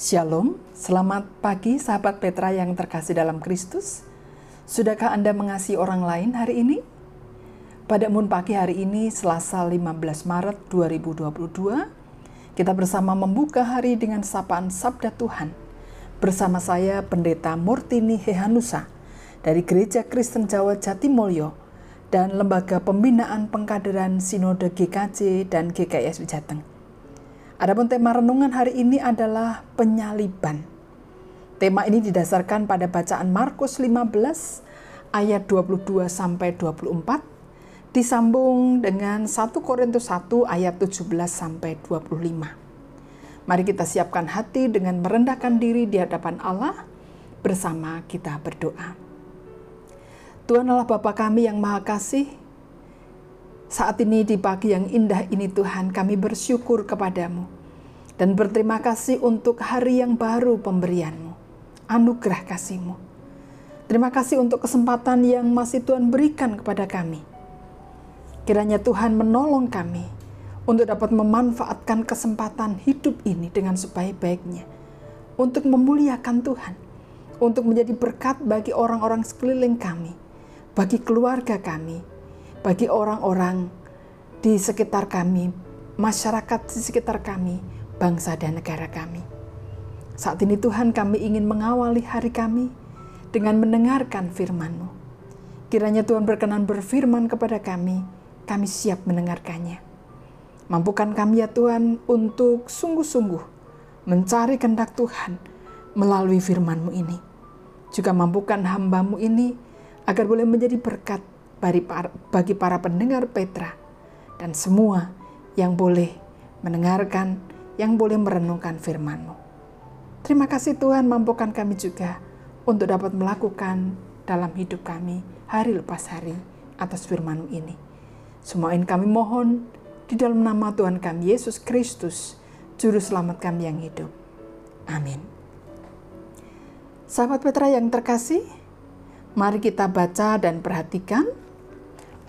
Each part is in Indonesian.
Shalom, selamat pagi sahabat Petra yang terkasih dalam Kristus. Sudahkah Anda mengasihi orang lain hari ini? Pada Moon Pagi hari ini, Selasa 15 Maret 2022, kita bersama membuka hari dengan sapaan Sabda Tuhan. Bersama saya Pendeta Murtini Hehanusa dari Gereja Kristen Jawa Jatimulyo dan Lembaga Pembinaan Pengkaderan Sinode GKJ dan GKS Jateng. Adapun tema renungan hari ini adalah penyaliban. Tema ini didasarkan pada bacaan Markus 15 ayat 22 sampai 24 disambung dengan 1 Korintus 1 ayat 17 sampai 25. Mari kita siapkan hati dengan merendahkan diri di hadapan Allah bersama kita berdoa. Tuhan Allah Bapa kami yang Maha Kasih, saat ini di pagi yang indah ini Tuhan kami bersyukur kepadamu dan berterima kasih untuk hari yang baru pemberianmu, anugerah kasihmu. Terima kasih untuk kesempatan yang masih Tuhan berikan kepada kami Kiranya Tuhan menolong kami untuk dapat memanfaatkan kesempatan hidup ini dengan sebaik-baiknya untuk memuliakan Tuhan, untuk menjadi berkat bagi orang-orang sekeliling kami, bagi keluarga kami, bagi orang-orang di sekitar kami, masyarakat di sekitar kami, bangsa dan negara kami. Saat ini Tuhan kami ingin mengawali hari kami dengan mendengarkan firman-Mu. Kiranya Tuhan berkenan berfirman kepada kami, kami siap mendengarkannya. Mampukan kami ya Tuhan untuk sungguh-sungguh mencari kehendak Tuhan melalui firman-Mu ini. Juga mampukan hamba-Mu ini agar boleh menjadi berkat bagi para pendengar Petra dan semua yang boleh mendengarkan, yang boleh merenungkan firman-Mu. Terima kasih Tuhan mampukan kami juga untuk dapat melakukan dalam hidup kami hari lepas hari atas firman-Mu ini. Semua ini kami mohon di dalam nama Tuhan kami Yesus Kristus, Juru Selamat kami yang hidup. Amin. Sahabat Petra yang terkasih, mari kita baca dan perhatikan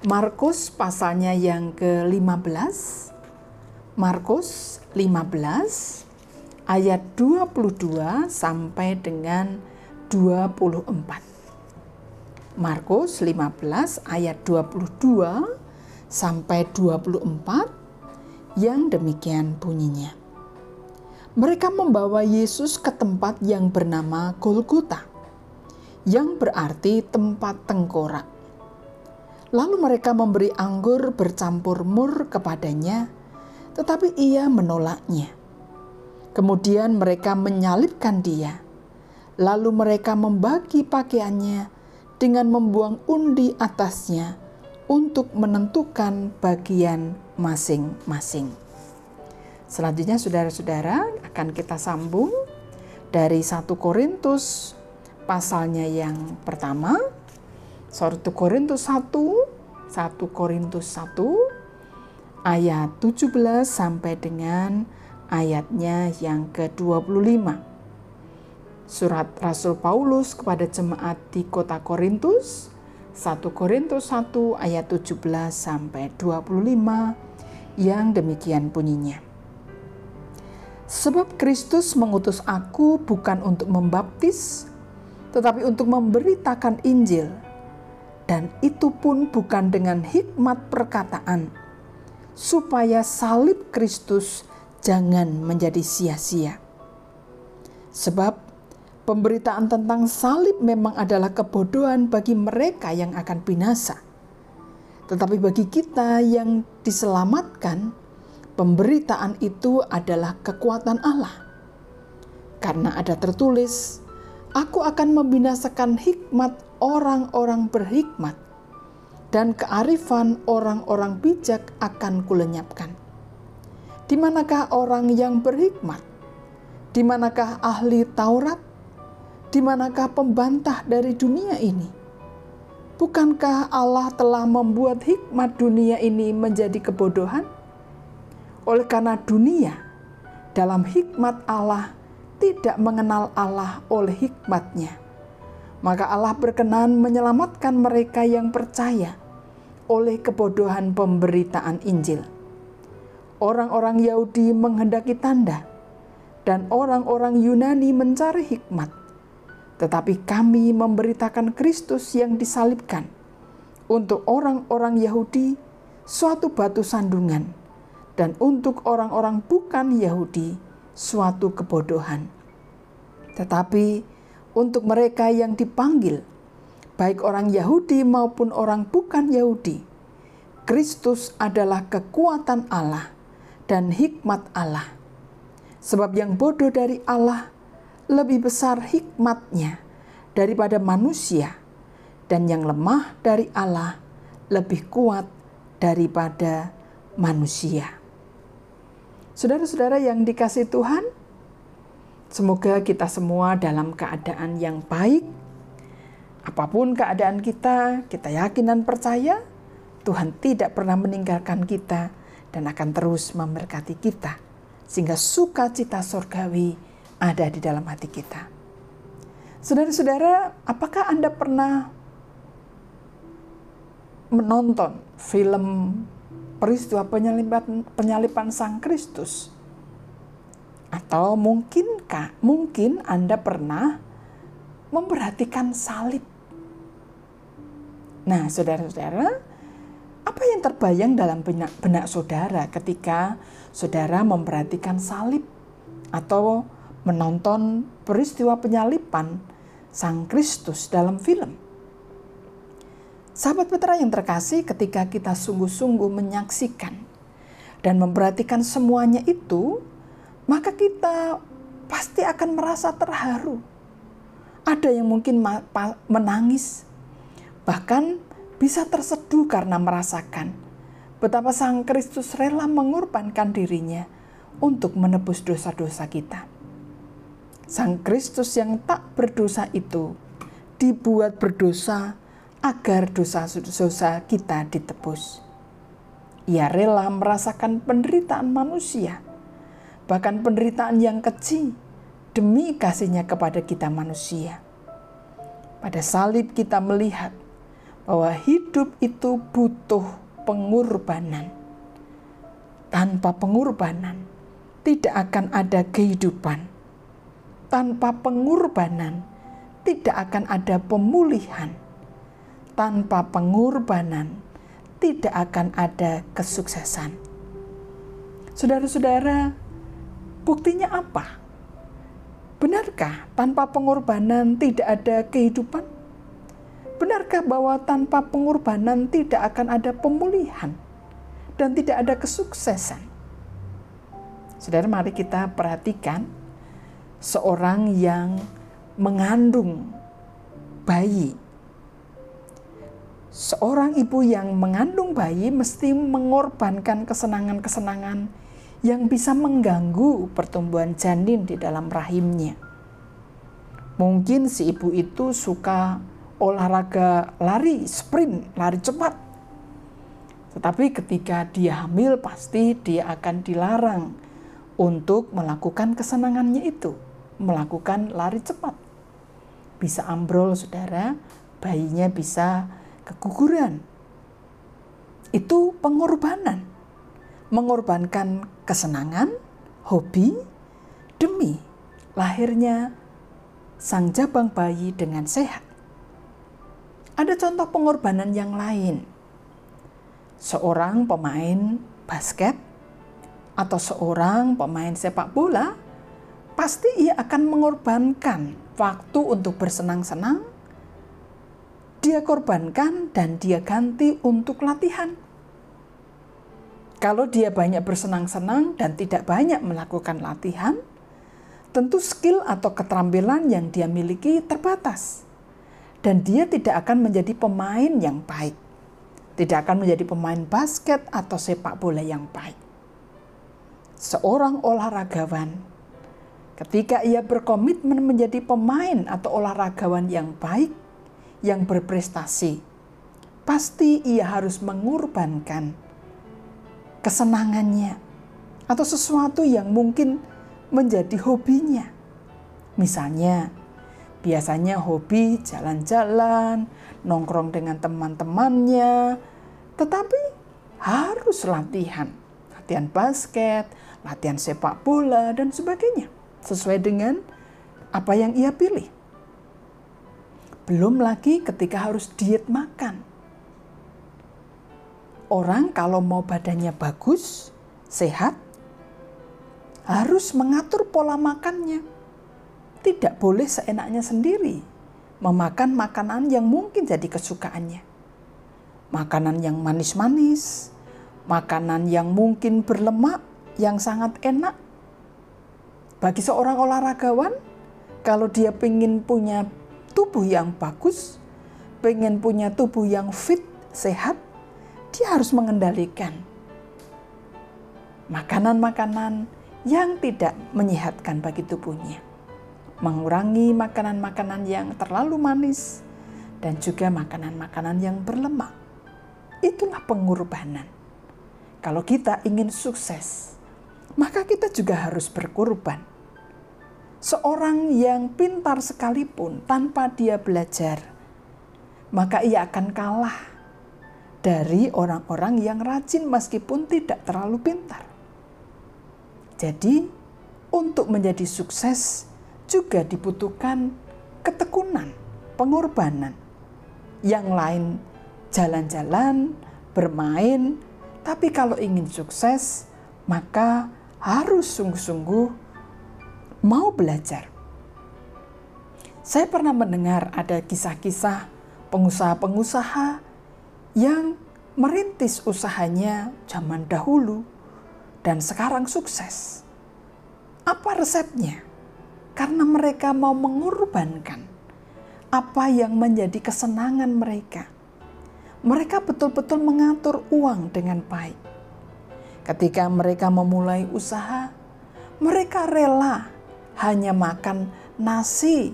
Markus pasalnya yang ke-15. Markus 15 ayat 22 sampai dengan 24. Markus 15 ayat 22 sampai 24 yang demikian bunyinya. Mereka membawa Yesus ke tempat yang bernama Golgota, yang berarti tempat tengkorak. Lalu mereka memberi anggur bercampur mur kepadanya, tetapi ia menolaknya. Kemudian mereka menyalibkan dia. Lalu mereka membagi pakaiannya dengan membuang undi atasnya untuk menentukan bagian masing-masing. Selanjutnya saudara-saudara akan kita sambung dari 1 Korintus pasalnya yang pertama 1 Korintus 1 1 Korintus 1 ayat 17 sampai dengan ayatnya yang ke-25. Surat Rasul Paulus kepada jemaat di kota Korintus 1 Korintus 1 ayat 17 sampai 25 yang demikian bunyinya. Sebab Kristus mengutus aku bukan untuk membaptis, tetapi untuk memberitakan Injil. Dan itu pun bukan dengan hikmat perkataan, supaya salib Kristus jangan menjadi sia-sia. Sebab Pemberitaan tentang salib memang adalah kebodohan bagi mereka yang akan binasa. Tetapi bagi kita yang diselamatkan, pemberitaan itu adalah kekuatan Allah. Karena ada tertulis, Aku akan membinasakan hikmat orang-orang berhikmat, dan kearifan orang-orang bijak akan kulenyapkan. Di manakah orang yang berhikmat? Di manakah ahli Taurat? di manakah pembantah dari dunia ini? Bukankah Allah telah membuat hikmat dunia ini menjadi kebodohan? Oleh karena dunia dalam hikmat Allah tidak mengenal Allah oleh hikmatnya, maka Allah berkenan menyelamatkan mereka yang percaya oleh kebodohan pemberitaan Injil. Orang-orang Yahudi menghendaki tanda, dan orang-orang Yunani mencari hikmat, tetapi kami memberitakan Kristus yang disalibkan. Untuk orang-orang Yahudi, suatu batu sandungan, dan untuk orang-orang bukan Yahudi, suatu kebodohan. Tetapi untuk mereka yang dipanggil, baik orang Yahudi maupun orang bukan Yahudi, Kristus adalah kekuatan Allah dan hikmat Allah. Sebab yang bodoh dari Allah lebih besar hikmatnya daripada manusia, dan yang lemah dari Allah lebih kuat daripada manusia. Saudara-saudara yang dikasih Tuhan, semoga kita semua dalam keadaan yang baik. Apa pun keadaan kita, kita yakin dan percaya Tuhan tidak pernah meninggalkan kita dan akan terus memberkati kita. Sehingga sukacita sorgawi ada di dalam hati kita. Saudara-saudara, apakah Anda pernah menonton film peristiwa penyalipan, penyalipan Sang Kristus? Atau mungkinkah mungkin Anda pernah memperhatikan salib? Nah, saudara-saudara, apa yang terbayang dalam benak, benak saudara ketika saudara memperhatikan salib atau menonton peristiwa penyalipan Sang Kristus dalam film? Sahabat Petra yang terkasih, ketika kita sungguh-sungguh menyaksikan dan memperhatikan semuanya itu, maka kita pasti akan merasa terharu. Ada yang mungkin menangis, bahkan bisa terseduh karena merasakan betapa Sang Kristus rela mengorbankan dirinya untuk menebus dosa-dosa kita. Sang Kristus yang tak berdosa itu dibuat berdosa agar dosa-dosa kita ditebus. Ia rela merasakan penderitaan manusia, bahkan penderitaan yang kecil demi kasihnya kepada kita manusia. Pada salib kita melihat bahwa hidup itu butuh pengorbanan. Tanpa pengorbanan, tidak akan ada kehidupan. Tanpa pengorbanan, tidak akan ada pemulihan. Tanpa pengorbanan, tidak akan ada kesuksesan. Saudara-saudara, buktinya apa? Benarkah tanpa pengorbanan tidak ada kehidupan? Benarkah bahwa tanpa pengorbanan tidak akan ada pemulihan dan tidak ada kesuksesan? Saudara, mari kita perhatikan seorang yang mengandung bayi. Seorang ibu yang mengandung bayi mesti mengorbankan kesenangan-kesenangan yang bisa mengganggu pertumbuhan janin di dalam rahimnya. Mungkin si ibu itu suka olahraga lari, sprint, lari cepat. Tetapi ketika dia hamil pasti dia akan dilarang untuk melakukan kesenangannya itu, melakukan lari cepat. Bisa ambrol saudara, bayinya bisa keguguran. Itu pengorbanan. Mengorbankan kesenangan, hobi, demi lahirnya sang jabang bayi dengan sehat. Ada contoh pengorbanan yang lain. Seorang pemain basket atau seorang pemain sepak bola pasti ia akan mengorbankan waktu untuk bersenang-senang. Dia korbankan dan dia ganti untuk latihan. Kalau dia banyak bersenang-senang dan tidak banyak melakukan latihan, tentu skill atau keterampilan yang dia miliki terbatas dan dia tidak akan menjadi pemain yang baik. Tidak akan menjadi pemain basket atau sepak bola yang baik. Seorang olahragawan, ketika ia berkomitmen menjadi pemain atau olahragawan yang baik, yang berprestasi, pasti ia harus mengorbankan kesenangannya atau sesuatu yang mungkin menjadi hobinya. Misalnya, Biasanya hobi jalan-jalan, nongkrong dengan teman-temannya, tetapi harus latihan. Latihan basket, latihan sepak bola, dan sebagainya. sesuai dengan apa yang ia pilih. Belum lagi ketika harus diet makan. Orang kalau mau badannya bagus, sehat, harus mengatur pola makannya. Tidak boleh seenaknya sendiri memakan makanan yang mungkin jadi kesukaannya. Makanan yang manis-manis, makanan yang mungkin berlemak, yang sangat enak. Bagi seorang olahragawan, kalau dia ingin punya tubuh yang bagus, pengen punya tubuh yang fit, sehat, dia harus mengendalikan makanan-makanan yang tidak menyehatkan bagi tubuhnya. Mengurangi makanan-makanan yang terlalu manis dan juga makanan-makanan yang berlemak. Itulah pengorbanan. Kalau kita ingin sukses, maka kita juga harus berkorban seorang yang pintar sekalipun tanpa dia belajar, maka ia akan kalah dari orang-orang yang rajin meskipun tidak terlalu pintar. Jadi, untuk menjadi sukses juga dibutuhkan ketekunan, pengorbanan. Yang lain jalan-jalan, bermain, tapi kalau ingin sukses, maka harus sungguh-sungguh mau belajar. Saya pernah mendengar ada kisah-kisah pengusaha-pengusaha yang merintis usahanya zaman dahulu dan sekarang sukses. Apa resepnya? Karena mereka mau mengorbankan apa yang menjadi kesenangan mereka. Mereka betul-betul mengatur uang dengan baik. Ketika mereka memulai usaha, mereka rela hanya makan nasi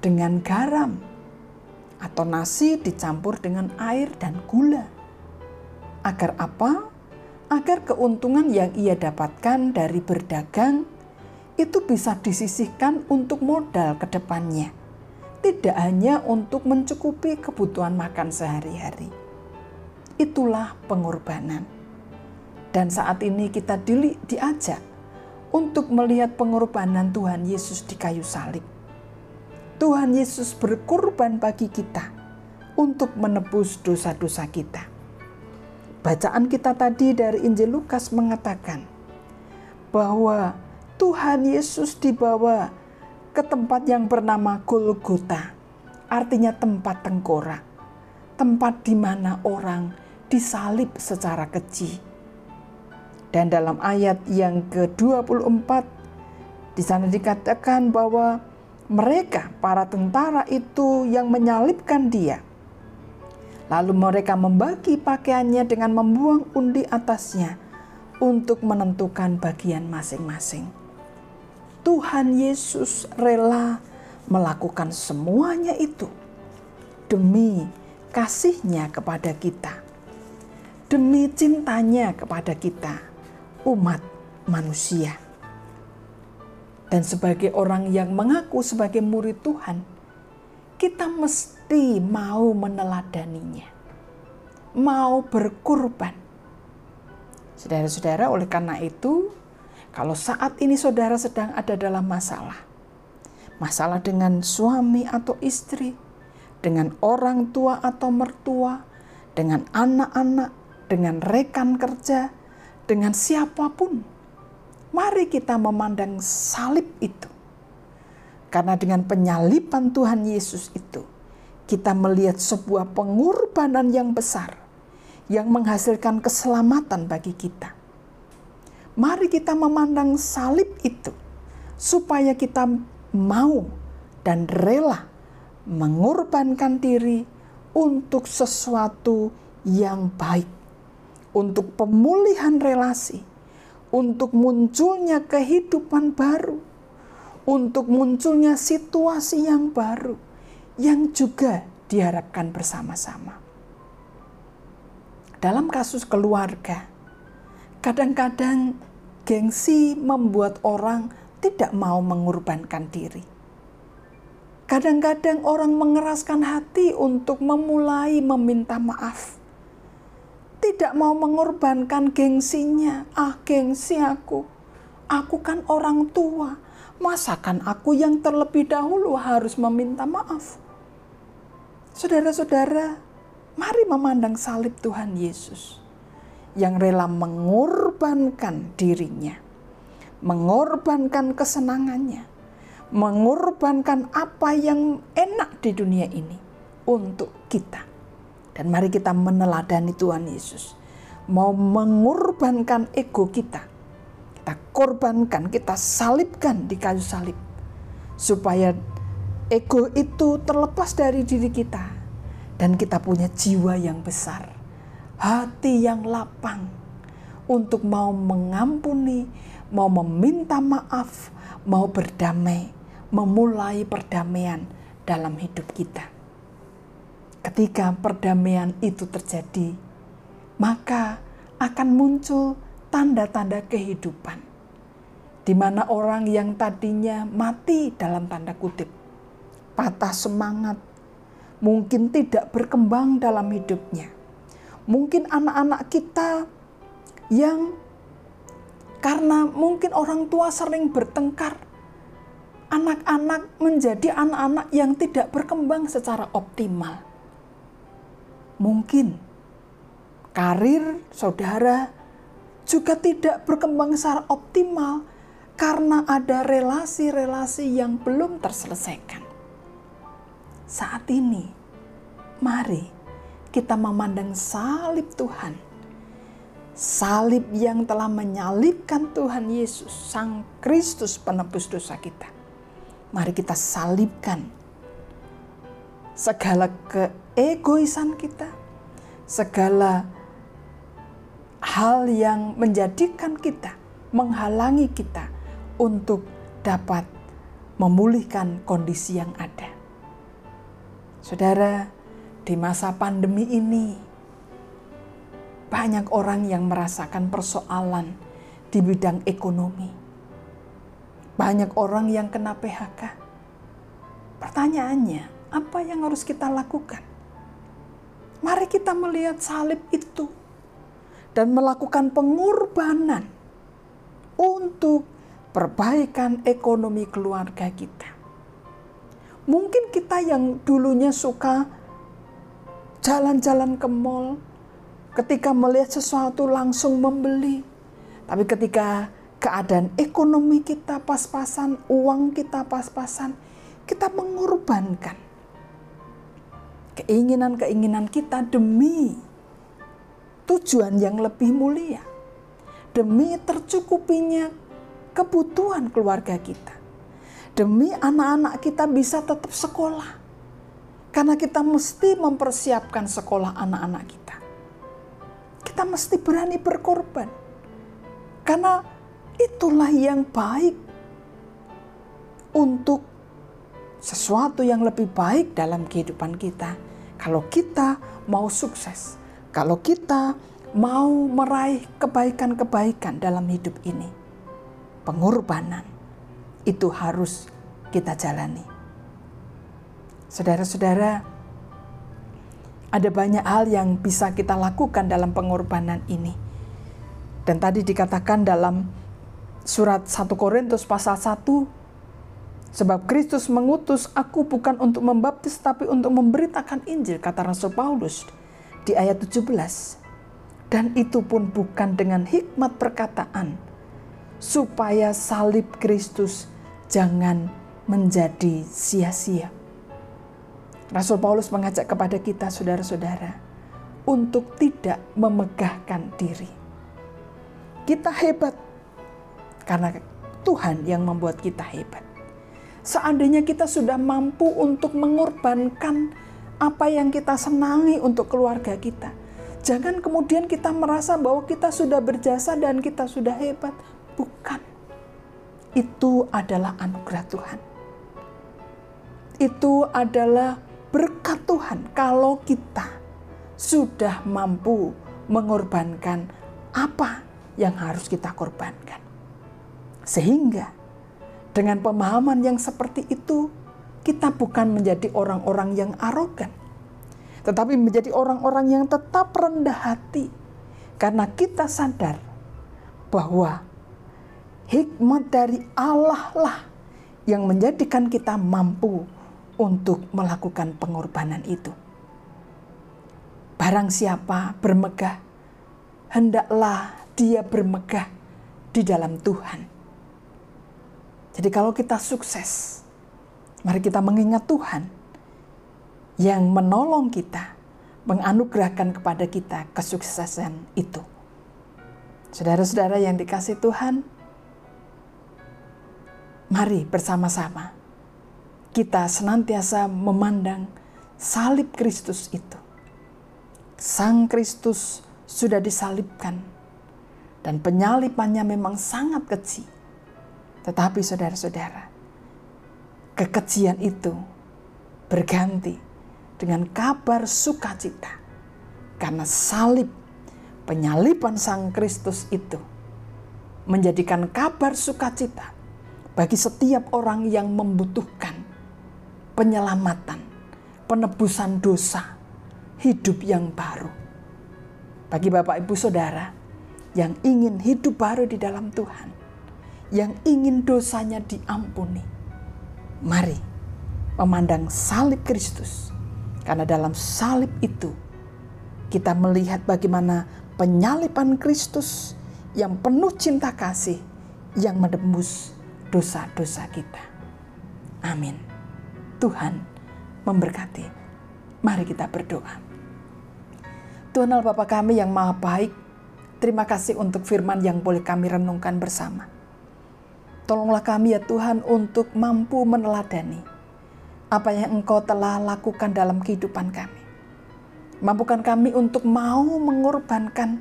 dengan garam atau nasi dicampur dengan air dan gula. Agar apa? Agar keuntungan yang ia dapatkan dari berdagang itu bisa disisihkan untuk modal ke depannya. Tidak hanya untuk mencukupi kebutuhan makan sehari-hari. Itulah pengorbanan. Dan saat ini kita diajak untuk melihat pengorbanan Tuhan Yesus di kayu salib. Tuhan Yesus berkorban bagi kita untuk menebus dosa-dosa kita. Bacaan kita tadi dari Injil Lukas mengatakan bahwa Tuhan Yesus dibawa ke tempat yang bernama Golgota, artinya tempat tengkorak, tempat di mana orang disalib secara keji dan dalam ayat yang ke-24 di sana dikatakan bahwa mereka para tentara itu yang menyalibkan dia. Lalu mereka membagi pakaiannya dengan membuang undi atasnya untuk menentukan bagian masing-masing. Tuhan Yesus rela melakukan semuanya itu demi kasihnya kepada kita, demi cintanya kepada kita umat manusia. Dan sebagai orang yang mengaku sebagai murid Tuhan, kita mesti mau meneladaninya, mau berkorban. Saudara-saudara, oleh karena itu, kalau saat ini saudara sedang ada dalam masalah, masalah dengan suami atau istri, dengan orang tua atau mertua, dengan anak-anak, dengan rekan kerja, dengan siapa pun. Mari kita memandang salib itu. Karena dengan penyaliban Tuhan Yesus itu, kita melihat sebuah pengorbanan yang besar yang menghasilkan keselamatan bagi kita. Mari kita memandang salib itu supaya kita mau dan rela mengorbankan diri untuk sesuatu yang baik untuk pemulihan relasi, untuk munculnya kehidupan baru, untuk munculnya situasi yang baru yang juga diharapkan bersama-sama. Dalam kasus keluarga, kadang-kadang gengsi membuat orang tidak mau mengorbankan diri. Kadang-kadang orang mengeraskan hati untuk memulai meminta maaf tidak mau mengorbankan gengsinya. Ah, gengsi aku. Aku kan orang tua. Masakan aku yang terlebih dahulu harus meminta maaf? Saudara-saudara, mari memandang salib Tuhan Yesus yang rela mengorbankan dirinya, mengorbankan kesenangannya, mengorbankan apa yang enak di dunia ini untuk kita. Dan mari kita meneladani Tuhan Yesus. Mau mengorbankan ego kita. Kita korbankan, kita salibkan di kayu salib. Supaya ego itu terlepas dari diri kita. Dan kita punya jiwa yang besar. Hati yang lapang. Untuk mau mengampuni, mau meminta maaf, mau berdamai, memulai perdamaian dalam hidup kita ketika perdamaian itu terjadi, maka akan muncul tanda-tanda kehidupan, di mana orang yang tadinya mati dalam tanda kutip, patah semangat, mungkin tidak berkembang dalam hidupnya. Mungkin anak-anak kita yang karena mungkin orang tua sering bertengkar, anak-anak menjadi anak-anak yang tidak berkembang secara optimal mungkin karir saudara juga tidak berkembang secara optimal karena ada relasi-relasi yang belum terselesaikan. Saat ini, mari kita memandang salib Tuhan. Salib yang telah menyalibkan Tuhan Yesus, Sang Kristus penebus dosa kita. Mari kita salibkan segala keegoisan kita, segala hal yang menjadikan kita, menghalangi kita untuk dapat memulihkan kondisi yang ada. Saudara, di masa pandemi ini, banyak orang yang merasakan persoalan di bidang ekonomi. Banyak orang yang kena PHK. Pertanyaannya, apa yang harus kita lakukan? Mari kita melihat salib itu dan melakukan pengorbanan untuk perbaikan ekonomi keluarga kita. Mungkin kita yang dulunya suka jalan-jalan ke mall, ketika melihat sesuatu langsung membeli, tapi ketika keadaan ekonomi kita pas-pasan, uang kita pas-pasan, kita mengorbankan keinginan-keinginan kita demi tujuan yang lebih mulia, demi tercukupinya kebutuhan keluarga kita, demi anak-anak kita bisa tetap sekolah, karena kita mesti mempersiapkan sekolah anak-anak kita. Kita mesti berani berkorban, karena itulah yang baik untuk sesuatu yang lebih baik dalam kehidupan kita. Kalau kita mau sukses, kalau kita mau meraih kebaikan-kebaikan dalam hidup ini, pengorbanan itu harus kita jalani. Saudara-saudara, ada banyak hal yang bisa kita lakukan dalam pengorbanan ini. Dan tadi dikatakan dalam surat 1 Korintus pasal 1 Sebab Kristus mengutus aku bukan untuk membaptis tapi untuk memberitakan Injil, kata Rasul Paulus di ayat 17. Dan itu pun bukan dengan hikmat perkataan, supaya salib Kristus jangan menjadi sia-sia. Rasul Paulus mengajak kepada kita saudara-saudara untuk tidak memegahkan diri. Kita hebat karena Tuhan yang membuat kita hebat. Seandainya kita sudah mampu untuk mengorbankan apa yang kita senangi untuk keluarga kita. Jangan kemudian kita merasa bahwa kita sudah berjasa dan kita sudah hebat. Bukan. Itu adalah anugerah Tuhan. Itu adalah berkat Tuhan kalau kita sudah mampu mengorbankan apa yang harus kita korbankan. Sehingga dengan pemahaman yang seperti itu, kita bukan menjadi orang-orang yang arogan, tetapi menjadi orang-orang yang tetap rendah hati, karena kita sadar bahwa hikmat dari Allah lah yang menjadikan kita mampu untuk melakukan pengorbanan itu. Barang siapa bermegah, hendaklah dia bermegah di dalam Tuhan. Jadi, kalau kita sukses, mari kita mengingat Tuhan yang menolong kita, menganugerahkan kepada kita kesuksesan itu. Saudara-saudara yang dikasih Tuhan, mari bersama-sama kita senantiasa memandang salib Kristus itu. Sang Kristus sudah disalibkan dan penyalipannya memang sangat kecil. Tetapi saudara-saudara, kekejian itu berganti dengan kabar sukacita karena salib penyaliban Sang Kristus itu menjadikan kabar sukacita bagi setiap orang yang membutuhkan penyelamatan, penebusan dosa, hidup yang baru. Bagi Bapak Ibu Saudara yang ingin hidup baru di dalam Tuhan, yang ingin dosanya diampuni, mari memandang salib Kristus. Karena dalam salib itu kita melihat bagaimana penyalipan Kristus yang penuh cinta kasih yang menembus dosa-dosa kita. Amin. Tuhan memberkati. Mari kita berdoa. Tuhan Allah Bapa kami yang maha baik, terima kasih untuk firman yang boleh kami renungkan bersama. Tolonglah kami ya Tuhan untuk mampu meneladani apa yang Engkau telah lakukan dalam kehidupan kami. Mampukan kami untuk mau mengorbankan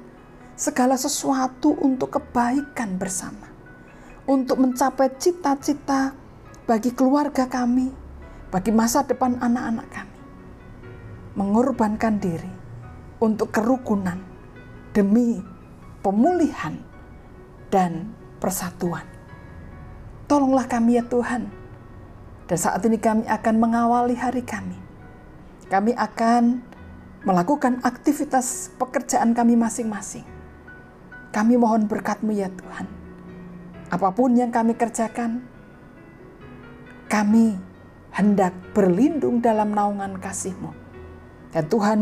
segala sesuatu untuk kebaikan bersama. Untuk mencapai cita-cita bagi keluarga kami, bagi masa depan anak-anak kami. Mengorbankan diri untuk kerukunan demi pemulihan dan persatuan. Tolonglah kami ya Tuhan. Dan saat ini kami akan mengawali hari kami. Kami akan melakukan aktivitas pekerjaan kami masing-masing. Kami mohon berkat-Mu ya Tuhan. Apa pun yang kami kerjakan, kami hendak berlindung dalam naungan kasih-Mu. Dan Tuhan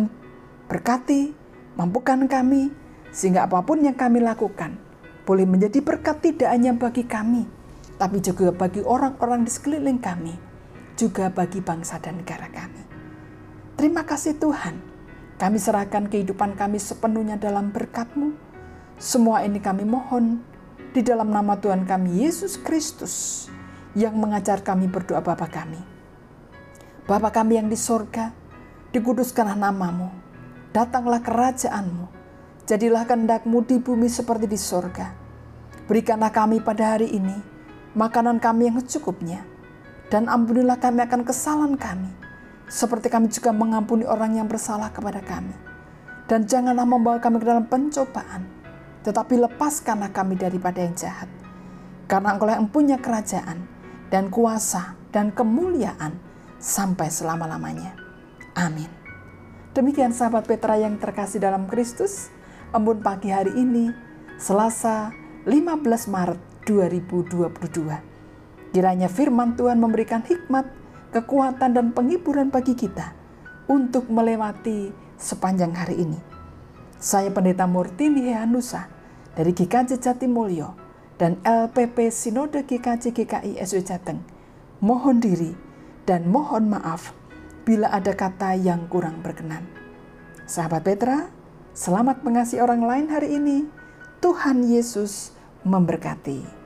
berkati, mampukan kami, sehingga apa pun yang kami lakukan boleh menjadi berkat tidak hanya bagi kami, tapi juga bagi orang-orang di sekeliling kami, juga bagi bangsa dan negara kami. Terima kasih Tuhan, kami serahkan kehidupan kami sepenuhnya dalam berkat-Mu. Semua ini kami mohon di dalam nama Tuhan kami, Yesus Kristus, yang mengajar kami berdoa Bapa kami. Bapa kami yang di sorga, dikuduskanlah namamu, datanglah kerajaanmu, jadilah kehendakmu di bumi seperti di sorga. Berikanlah kami pada hari ini makanan kami yang secukupnya, dan ampunilah kami akan kesalahan kami, seperti kami juga mengampuni orang yang bersalah kepada kami. Dan janganlah membawa kami ke dalam pencobaan, tetapi lepaskanlah kami daripada yang jahat. Karena engkau yang punya kerajaan, dan kuasa, dan kemuliaan, sampai selama-lamanya. Amin. Demikian sahabat Petra yang terkasih dalam Kristus, embun pagi hari ini, Selasa 15 Maret 2022. Kiranya firman Tuhan memberikan hikmat, kekuatan, dan penghiburan bagi kita untuk melewati sepanjang hari ini. Saya Pendeta Murtini Hehanusa dari GKJ Jatimulyo dan LPP Sinode GKJ GKI SW Jateng. Mohon diri dan mohon maaf bila ada kata yang kurang berkenan. Sahabat Petra, selamat mengasihi orang lain hari ini. Tuhan Yesus memberkati.